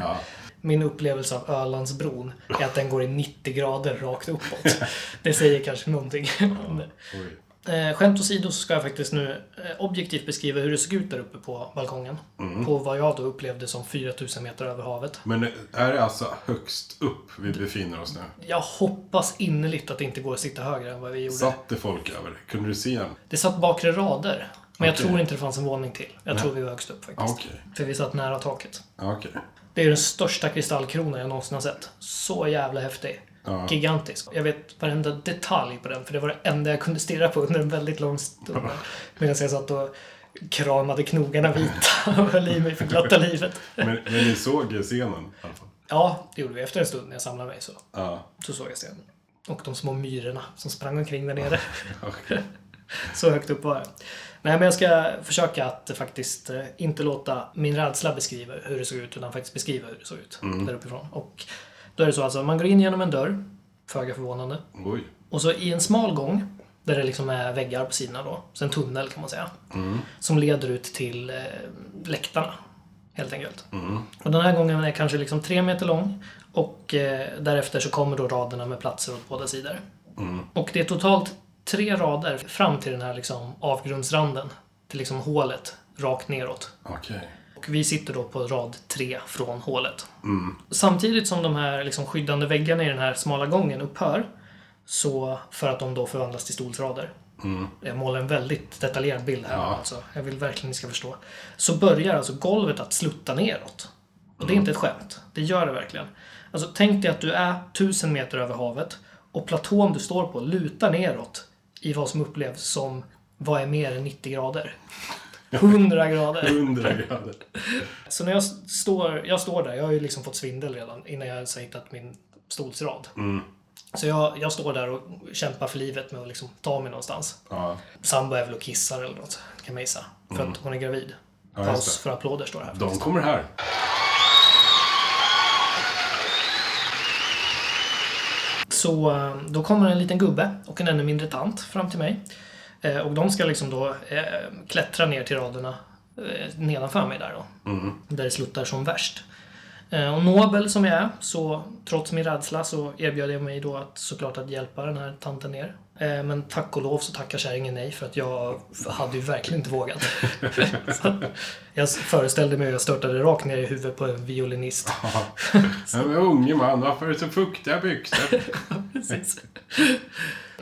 Ja. [LAUGHS] Min upplevelse av Ölandsbron är att den går i 90 grader rakt uppåt. Det säger kanske någonting. Oj. Eh, skämt åsido så ska jag faktiskt nu eh, objektivt beskriva hur det såg ut där uppe på balkongen. På vad jag då upplevde som 4000 meter över havet. Men är det alltså högst upp vi befinner oss nu? Jag hoppas innerligt att det inte går att sitta högre än vad vi gjorde. Satt det folk över? Kunde du se en? Det satt bakre rader. Men jag Okej. tror inte det fanns en våning till. Jag tror vi var högst upp faktiskt. Okej. För vi satt nära taket. Okej. Det är den största kristallkronan jag någonsin har sett. Så jävla häftig. Ja. Gigantisk. Jag vet varenda detalj på den, för det var det enda jag kunde stirra på under en väldigt lång stund. Medan jag satt och kramade knogarna vita och höll i mig för glatta livet. Men, men ni såg scenen i alla fall? Ja, det gjorde vi. Efter en stund när jag samlade mig så, Ja. så såg jag scenen. Och de små myrorna som sprang omkring där nere. [LAUGHS] Så högt upp var det. Nej, men jag ska försöka att faktiskt eh, inte låta min rädsla beskriva hur det såg ut, utan faktiskt beskriva hur det såg ut där uppifrån. Och då är det så alltså, man går in genom en dörr, föga förvånande. Oj. Och så i en smal gång, där det liksom är väggar på sidorna då, så en tunnel kan man säga, som leder ut till eh, läktarna. Helt enkelt. Och den här gången är kanske liksom tre meter lång och eh, därefter så kommer då raderna med platser åt båda sidor. Och det är totalt tre rader fram till den här liksom avgrundsranden, till liksom hålet rakt neråt. Okej. Och vi sitter då på rad tre från hålet. Samtidigt som de här liksom skyddande väggarna i den här smala gången upphör, så för att de då förvandlas till stolsrader. Jag målar en väldigt detaljerad bild här. Ja. Alltså. Jag vill verkligen ni ska förstå. Så börjar alltså golvet att slutta neråt. Och det är inte ett skämt. Det gör det verkligen. Alltså, tänk dig att du är tusen meter över havet och platån du står på lutar neråt i vad som upplevs som vad är mer än 90 grader. 100 grader. 100 grader. Så när jag står, jag står där, jag har ju liksom fått svindel redan innan jag ens har hittat min stolsrad. Så jag, jag står där och kämpar för livet med att liksom ta mig någonstans. Ja. Sambo är väl och kissar eller något, kan man gissa. För att hon är gravid. Mm. Ja, Paus för applåder står det här. De kommer här. Så eh, då kommer en liten gubbe och en ännu mindre tant fram till mig. Eh, Och de ska liksom då eh, klättra ner till raderna eh, nedanför mig där då. Där det sluttar som värst. Och nobel som jag är, så trots min rädsla så erbjöd jag mig då att såklart att hjälpa den här tanten ner. Men tack och lov så tackar kärringen nej för att jag hade ju verkligen inte vågat. [LAUGHS] jag föreställde mig att jag störtade rakt ner i huvudet på en violinist. Men unge man, varför är det så fuktiga byxor? [LAUGHS]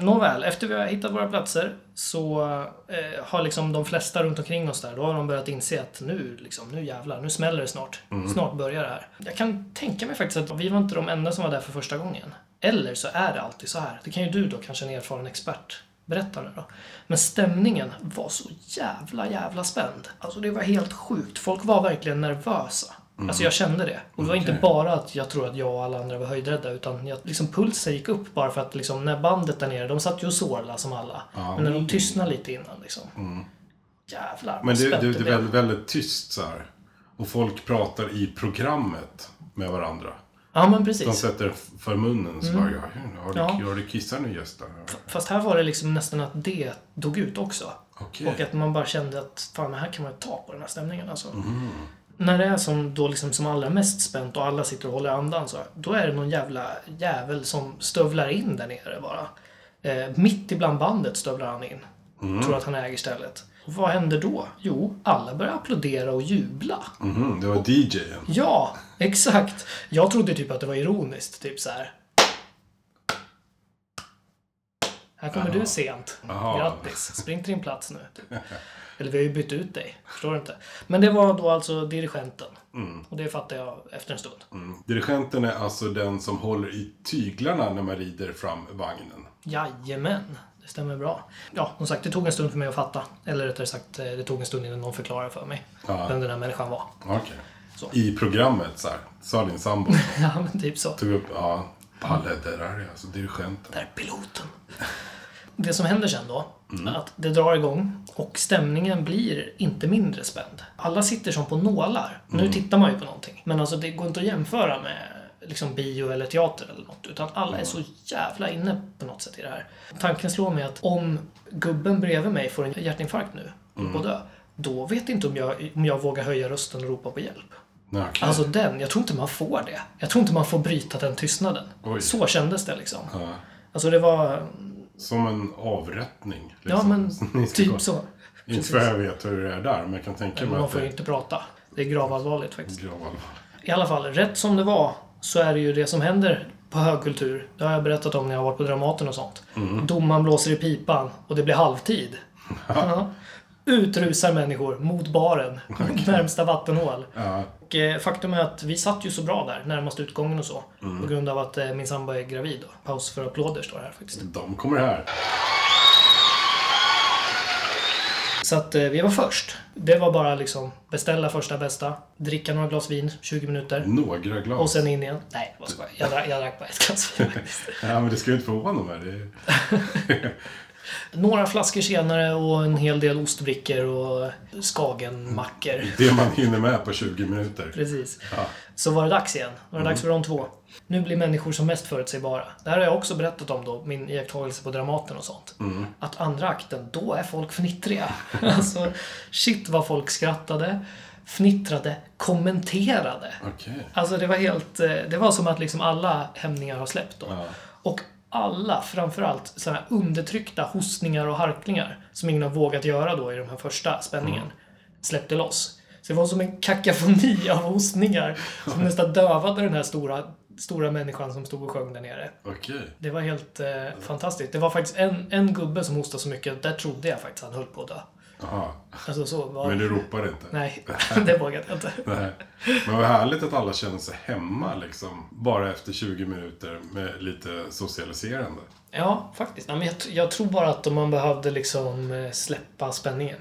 Nåväl, efter vi har hittat våra platser så eh, har liksom de flesta runt omkring oss där, då har de börjat inse att nu, liksom, nu jävlar, nu smäller det snart. Snart börjar det här. Jag kan tänka mig faktiskt att vi var inte de enda som var där för första gången. Eller så är det alltid så här. Det kan ju du då, kanske en erfaren expert, berätta nu då. Men stämningen var så jävla, jävla spänd. Alltså det var helt sjukt. Folk var verkligen nervösa. Alltså jag kände det. Och det var inte Okej. bara att jag tror att jag och alla andra var höjdrädda utan jag, liksom pulsen gick upp bara för att liksom, när bandet där nere, de satt ju och sorla som alla. Men när de tystnade lite innan liksom. Jävlar vad Men det, det, det är väldigt, väldigt tyst så här. Och folk pratar i programmet med varandra. Ja men De precis. sätter för munnen så bara, ja, har, du, Mm. Ja. har du kissat nu gästa? Fast här var det liksom nästan att det dog ut också. Okej. Och att man bara kände att fan, här kan man ta på den här stämningen alltså. Mm. När det är som, då liksom som allra mest spänt och alla sitter och håller andan så, då är det någon jävla jävel som stövlar in där nere bara. Eh, mitt ibland bandet stövlar han in. Mm. Tror att han äger stället. Och vad händer då? Jo, alla börjar applådera och jubla. Mhm, det var DJen. Ja, [LAUGHS] exakt. Jag trodde typ att det var ironiskt. Typ så här. Här kommer du sent. Grattis. Spring till din plats nu. Eller vi har ju bytt ut dig. Förstår du inte? Men det var då alltså dirigenten. Och det fattar jag efter en stund. Mm. Dirigenten är alltså den som håller i tyglarna när man rider fram vagnen. Jajamän. Det stämmer bra. Ja, som sagt, det tog en stund för mig att fatta. Eller rättare sagt, eh, det tog en stund innan någon förklarade för mig Ja. vem den här människan var. Okej. Så. I programmet så här, sa din sambo. [LAUGHS] Ja, men typ så. Tog upp, ja, Palle, det där är alltså dirigenten. Där är piloten. Det som händer sen då, Mm. att det drar igång och stämningen blir inte mindre spänd. Alla sitter som på nålar. Mm. Nu tittar man ju på någonting. Men alltså det går inte att jämföra med liksom bio eller teater eller något. Utan alla är så jävla inne på något sätt i det här. Tanken slår mig att om gubben bredvid mig får en hjärtinfarkt nu och Mm. på dö. Då vet inte om jag, om jag vågar höja rösten och ropa på hjälp. Okej. Alltså den, jag tror inte man får det. Jag tror inte man får bryta den tystnaden. Oj. Så kändes det liksom. Ja. Alltså det var Som en avrättning. Ja, liksom. men [LAUGHS] Ni ska gå- typ så. Inte för jag vet hur det är där, men jag kan tänka mig Man att får det ju inte prata. Det är gravallvarligt faktiskt. är gravallvar. I alla fall, rätt som det var så är det ju det som händer på högkultur. Det har jag berättat om när jag har varit på Dramaten och sånt. Mm. Domaren blåser i pipan och det blir halvtid. Ja. Utrusar människor mot baren, [LAUGHS] närmsta vattenhål. Ja, Och eh, faktum är att vi satt ju så bra där, närmast utgången och så. Mm. På grund av att eh, min sambo är gravid. Då. Paus för applåder står det här faktiskt. de kommer här. Så att eh, vi var först. Det var bara liksom beställa första bästa, dricka några glas vin, 20 minuter. Några glas. Och sen in igen. Nej, vad skojar jag. drack- Jag drack bara ett glas vin [LAUGHS] faktiskt. Ja, men det ska ju inte förvåna mig. Det. [LAUGHS] Några flaskor senare och en hel del ostbrickor och skagenmackor. [LAUGHS] det man hinner med på 20 minuter. Precis. Ja. Så var det dags igen. Var det dags för de två. Nu blir människor som mest förutsägbara. Det här har jag också berättat om då, min iakttagelse på Dramaten och sånt. Att andra akten, då är folk fnittriga. [LAUGHS] alltså, shit vad folk skrattade, fnittrade, kommenterade. Okej. Alltså det var helt, eh, det var som att liksom alla hämningar har släppt då. Ja. Och alla, framförallt sådana här undertryckta hostningar och harklingar som ingen har vågat göra då i den här första spänningen, släppte loss. Så det var som en kakafoni [LAUGHS] av hostningar som nästan dövade den här stora, stora människan som stod och sjöng där nere. Okej. Det var helt eh, fantastiskt. Det var faktiskt en, en gubbe som hostade så mycket, där trodde jag faktiskt han höll på att dö. Jaha. Alltså så var Men du ropar inte? Nej, [LAUGHS] det vågade jag inte. Nej. Men vad härligt att alla känner sig hemma liksom. Bara efter 20 minuter med lite socialiserande. Ja, faktiskt. Nej, men jag, jag tror bara att man behövde liksom eh, släppa spänningen.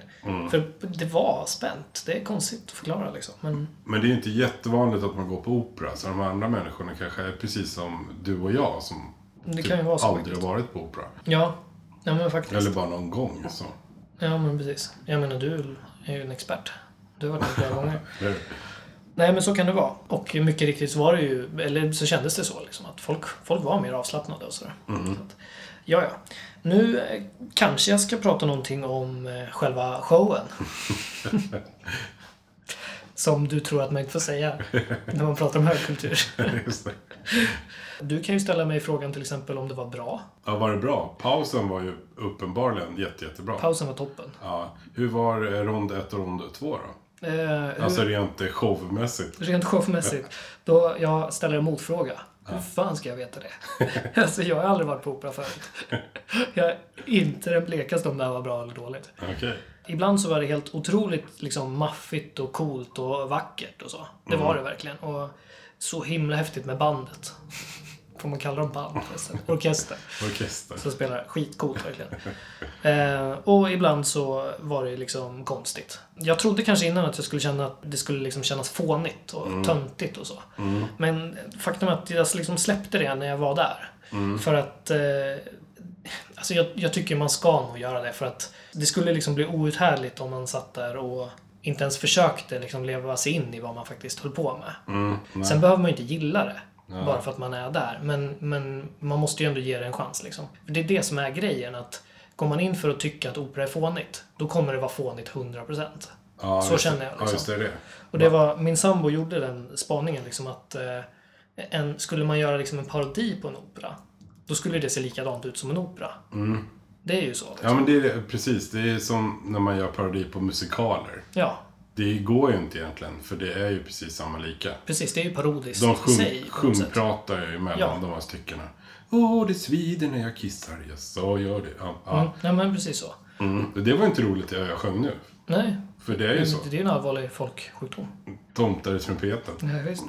För det var spänt. Det är konstigt att förklara liksom. Men Men det är ju inte jättevanligt att man går på opera. Så de andra människorna kanske är precis som du och jag som Det så aldrig har varit på opera. Ja, ja men faktiskt. Eller bara någon gång. Så. Ja, men precis. Jag menar, du är ju en expert. Du har varit där flera gånger. [LAUGHS] Nej, men så kan det vara. Och mycket riktigt så var det ju, eller så kändes det så liksom, att folk, folk var mer avslappnade och sådär. Så att, ja, ja. Nu eh, kanske jag ska prata någonting om eh, själva showen. [LAUGHS] Som du tror att man inte får säga när man pratar om högkultur. [LAUGHS] Du kan ju ställa mig frågan till exempel om det var bra. Ja, var det bra? Pausen var ju uppenbarligen jätte, jättebra. Pausen var toppen. Ja. Hur var eh, rond 1 och rond 2 då? Eh, hur- Alltså rent eh, showmässigt. Rent showmässigt. [LAUGHS] Då jag ställer en motfråga. Hur fan ska jag veta det? [LAUGHS] alltså jag har aldrig varit på opera förut. [LAUGHS] jag är inte den blekaste om det här var bra eller dåligt. Okej. Ibland så var det helt otroligt liksom maffigt och coolt och vackert och så. Det var det verkligen. Och så himla häftigt med bandet. [LAUGHS] Får man kalla dem band förresten? Orkester. Orkester. Som spelar skitcoolt verkligen. Eh, och ibland så var det liksom konstigt. Jag trodde kanske innan att jag skulle känna att det skulle liksom kännas fånigt och töntigt och så. Men faktum är att jag liksom släppte det när jag var där. För att eh, Alltså jag, jag tycker man ska nog göra det för att det skulle liksom bli outhärdligt om man satt där och inte ens försökte liksom leva sig in i vad man faktiskt höll på med. Mm, Sen behöver man ju inte gilla det. Bara för att man är där. Men, men man måste ju ändå ge det en chans. Liksom. För det är det som är grejen. att Går man in för att tycka att opera är fånigt, då kommer det vara fånigt 100%. Ja, Så känner jag, Ja, liksom. just det. det. Och det var, min sambo gjorde den spaningen liksom att eh, en, skulle man göra liksom en parodi på en opera, då skulle det se likadant ut som en opera. Det är ju så. Liksom. Ja, men det är precis. Det är som när man gör parodi på musikaler. Ja, Det går ju inte egentligen, för det är ju precis samma lika. precis. Det är ju parodiskt De sjung, sig. sjungpratar ju mellan Ja. de här styckena. Åh, det svider när jag kissar. Ja, så gör det. Ja, ja. Mm, nej, men precis så. Mm. Det var inte roligt det jag sjöng nu. Nej, För det är ju så. det är ju en allvarlig folksjukdom. Tomtar i trumpeten. Ja, visst.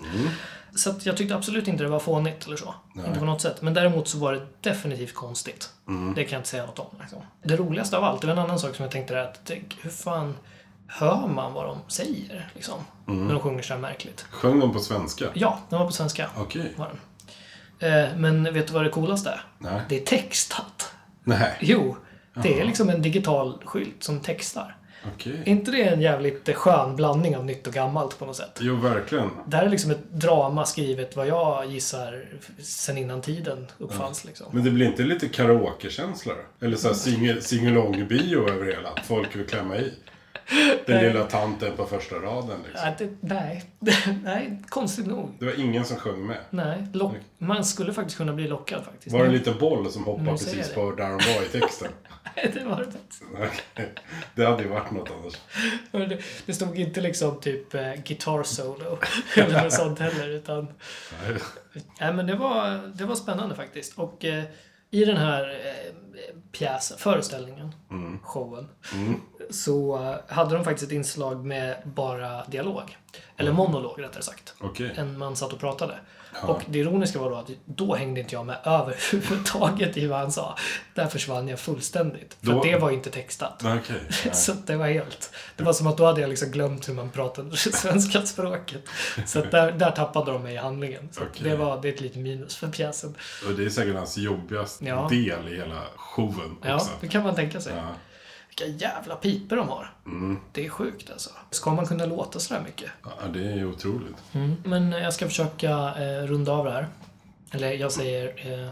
Så att jag tyckte absolut inte det var fånigt eller så. Inte på något sätt. Men däremot så var det definitivt konstigt. Det kan jag inte säga något om. Liksom. Det roligaste av allt, det var en annan sak som jag tänkte är att tänk, hur fan hör man vad de säger? Liksom, När de sjunger så här märkligt. Sjöng de på svenska? Ja, den var på svenska. Okej. Den. Eh, men vet du vad det coolaste är? Nej. Det är textat. Nej. Jo, det är liksom en digital skylt som textar. Okej. Är inte det en jävligt skön blandning av nytt och gammalt på något sätt? Jo, verkligen. Det här är liksom ett drama skrivet vad jag gissar sen innan tiden uppfanns. Liksom. Men det blir inte lite karaokekänsla? Eller så här singel- singalong-bio över hela? Att folk vill klämma i? Den lilla tanten på första raden liksom. Nej, det, nej. [LAUGHS] nej, konstigt nog. Det var ingen som sjöng med. Nej, lock, man skulle faktiskt kunna bli lockad faktiskt. Var det en liten boll som hoppade ser precis på där de var i texten? [LAUGHS] Nej, det var det faktiskt. Okej. Det hade ju varit något annars. Det, det stod inte liksom typ eh, guitar solo [LAUGHS] eller något sånt heller. Utan, Nej. nej, men det var, det var spännande faktiskt. Och eh, i den här eh, pjäsen, föreställningen, showen, så eh, hade de faktiskt ett inslag med bara dialog. Eller monolog rättare sagt. Okej. En man satt och pratade. Och det ironiska var då att då hängde inte jag med [LAUGHS] överhuvudtaget i vad han sa. Där försvann jag fullständigt. För Då- det var ju inte textat. Nej. [LAUGHS] Så det var helt... Det var som att då hade jag liksom glömt hur man pratade [LAUGHS] svenska språket. Så där, där tappade de mig i handlingen. Så Okej. det var det är ett litet minus för pjäsen. Och det är säkert hans jobbigaste Ja. del i hela showen Ja, också. det kan man tänka sig. Ja. Vilka jävla piper de har. Det är sjukt alltså. Ska man kunna låta sådär mycket? ja, det är otroligt. Men jag ska försöka eh, runda av det här. Eller jag säger eh,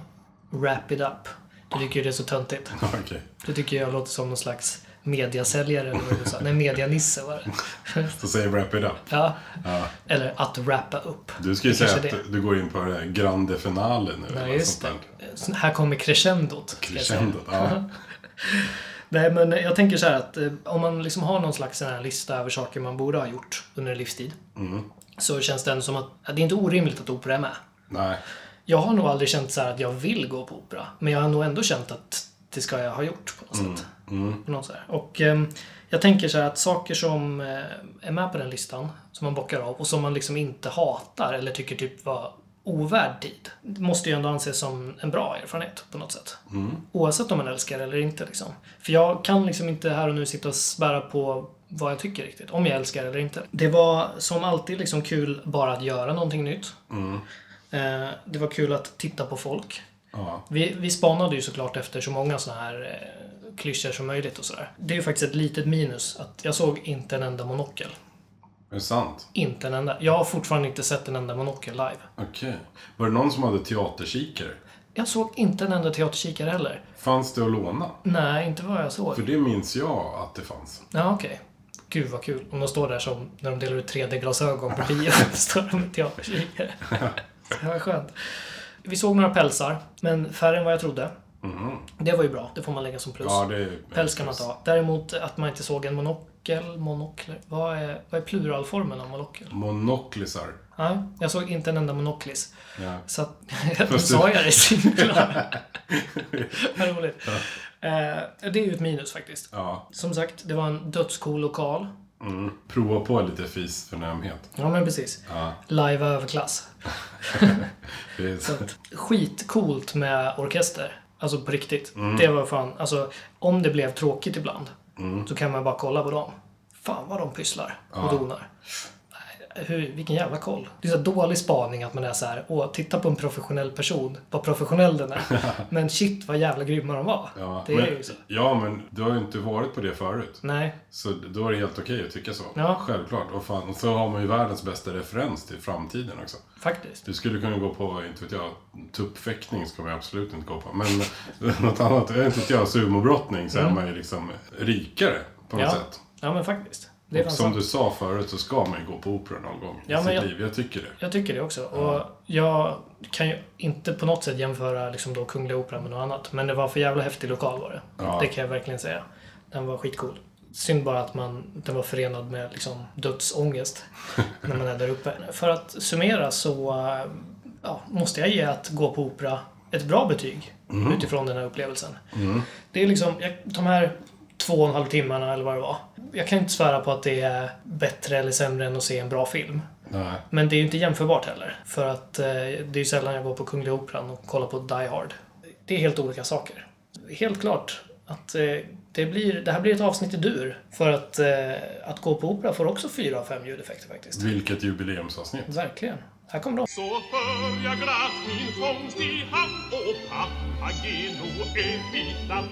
wrap it up. Du tycker ju det är så töntigt. [LAUGHS] Okej. Du tycker jag låter som någon slags mediasäljare eller vad du sa. Nej, medianisse var det. [LAUGHS] Så säger wrap it up. Ja. Ja. Eller att wrappa upp. Du ska ju Det säga att det. du går in på det grande finale nu. Nej, just sånt det. här kommer crescendot. Crescendot, ja. [LAUGHS] Nej, men jag tänker så här att eh, om man liksom har någon slags här lista över saker man borde ha gjort under en livstid. Mm. Så känns det ändå som att att det är inte orimligt att opera är med. Nej. Jag har nog aldrig känt så att jag vill gå på opera. Men jag har nog ändå känt att det ska jag ha gjort på något sätt. På något så här. Och ehm, jag tänker så här att saker som eh, är med på den listan, som man bockar av och som man liksom inte hatar eller tycker typ var ovärd tid, det måste ju ändå anses som en bra erfarenhet på något sätt. Oavsett om man älskar eller inte. Liksom. För jag kan liksom inte här och nu sitta och spära på vad jag tycker riktigt, om jag älskar eller inte. Det var som alltid liksom kul bara att göra någonting nytt. Eh, det var kul att titta på folk. Ja. Vi, vi spanade ju såklart efter så många såna här eh, klyschor som möjligt och sådär. Det är ju faktiskt ett litet minus att jag såg inte en enda monokel. Är det sant? Inte en enda. Jag har fortfarande inte sett en enda monokel live. Okej. Var det någon som hade teaterkikare? Jag såg inte en enda teaterkikare heller. Fanns det att låna? Nej, inte vad jag såg. För det minns jag att det fanns. Ja, okej. Gud vad kul. Om de står där som när de delar ut 3D-glasögon på bio. [LAUGHS] står de med teaterkikare. [LAUGHS] Det var skönt. Vi såg några pälsar, men färre än vad jag trodde. Det var ju bra. Det får man lägga som plus. Ja, det är... Päls kan man ta. Däremot att man inte såg en monokel, monokler. Vad är, vad är pluralformen av monokel? Monoklisar. Nej, jag såg inte en enda monoklis. Ja. Så att, [LAUGHS] då sa jag det singular. [LAUGHS] Vad roligt. Eh, det är ju ett minus faktiskt. Ja. Som sagt, det var en dödscool lokal. Mm. Prova på lite fisförnämhet. Ja, men precis. Ja. Live överklass. [LAUGHS] Skitcoolt med orkester. Alltså på riktigt. Mm. Det var fan, alltså om det blev tråkigt ibland. Så kan man bara kolla på dem. Fan vad de pysslar och donar. Hur, vilken jävla koll. Det är så dålig spaning att man är så här, åh, titta på en professionell person, vad professionell den är. [LAUGHS] Men shit vad jävla grymma de var. Ja, det men, är ju så. ja, men du har ju inte varit på det förut. Nej, Så då är det helt okej att tycka så. Ja. Självklart. Och, fan, och så har man ju världens bästa referens till framtiden också. faktiskt. Du skulle kunna gå på, inte vet jag, tuppfäktning ska man absolut inte gå på. Men [LAUGHS] något annat, jag vet inte jag, sumobrottning så är man ju liksom rikare på något Mm. Ja. sätt. Ja men faktiskt. Det Och som sant. du sa förut så ska man ju gå på opera någon gång Ja, i sitt jag- liv. Jag tycker det. Jag tycker det också. Och jag kan ju inte på något sätt jämföra liksom då Kungliga Operan med något annat. Men det var för jävla häftig lokal var det. Ja. Det kan jag verkligen säga. Den var skitcool. Synd bara att man, den var förenad med liksom dödsångest [LAUGHS] när man är där uppe. För att summera så ja, måste jag ge att gå på opera ett bra betyg utifrån den här upplevelsen. Det är liksom, jag, de här två och en halv timmarna eller vad det var. Jag kan inte svära på att det är bättre eller sämre än att se en bra film. Nej. Men det är ju inte jämförbart heller. För att eh, det är ju sällan jag går på Kungliga Operan och kollar på Die Hard. Det är helt olika saker. Helt klart att eh, det, blir, det här blir ett avsnitt i dur. För att, eh, att gå på opera får också fyra av fem ljudeffekter faktiskt. Vilket jubileumsavsnitt. Verkligen. Här kommer de. Så för jag glatt min fångst i hamn och Papageno är mitt namn.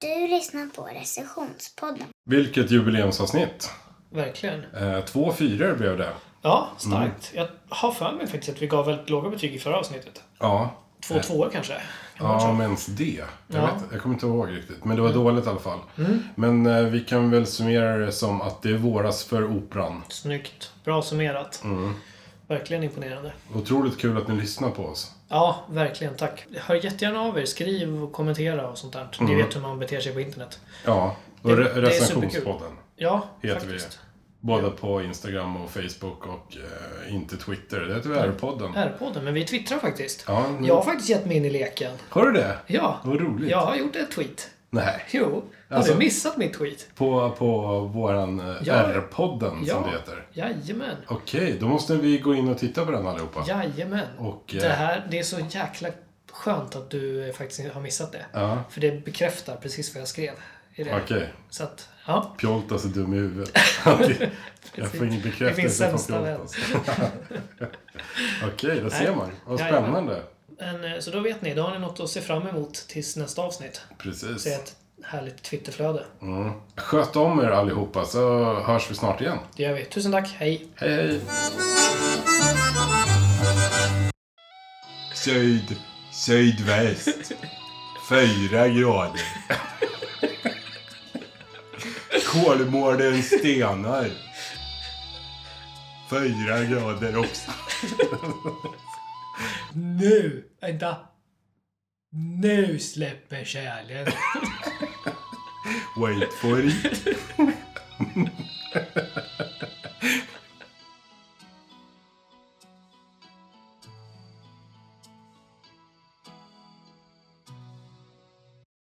Du lyssnar på recensionspodden. Vilket jubileumsavsnitt. Verkligen. Eh, två fyror blev det. Ja, starkt. Jag har för mig faktiskt att vi gav väldigt låga betyg i förra avsnittet. Ja. Två tvåor kanske. Kan Ja, men ens det. Jag, Ja. vet, jag kommer inte ihåg riktigt. Men det var dåligt i alla fall. Men eh, vi kan väl summera det som att det är våras för operan. Snyggt. Bra summerat. Verkligen imponerande. Otroligt kul att ni lyssnar på oss. Ja, verkligen. Tack. Hör jättegärna av er. Skriv och kommentera och sånt där. Ni vet hur man beter sig på internet. Ja, och Det- re- recensionspodden Ja, heter faktiskt. vi. Både på Instagram och Facebook och eh, inte Twitter. Det heter vi R-podden. R-podden, men vi twittrar faktiskt. Ja, nu- Jag har faktiskt gett mig in i leken. Har du det? Ja. Vad roligt. Jag har gjort ett tweet. Nej. Jo. Har Alltså- du missat mitt tweet? På, på våran eh, Ja. R-podden som Ja. det heter. Jajamän. Okej, då måste vi gå in och titta på den allihopa. Jajamän. Och, eh, Det här, det är så jäkla skönt att du faktiskt har missat det. Ja, För det bekräftar precis vad jag skrev. Okej. Så att, ja. Pjoltas är dum i huvudet. [LAUGHS] jag får ingen bekräftelse från. Pjoltas. [LAUGHS] Okej, då ser Nej. man. Vad spännande. Men, eh, så då vet ni, då har ni något att se fram emot tills nästa avsnitt. Precis. Se ett härligt Twitterflöde. Mm. Sköt om er allihopa så hörs vi snart igen. Det gör vi. Tusen tack. Hej. Hej hej! Syd, sydväst. Fyra grader. Kolmården stenar. Fyra grader också. Nu! Vänta. Nu släpper kärlen. Wait for it. [LAUGHS]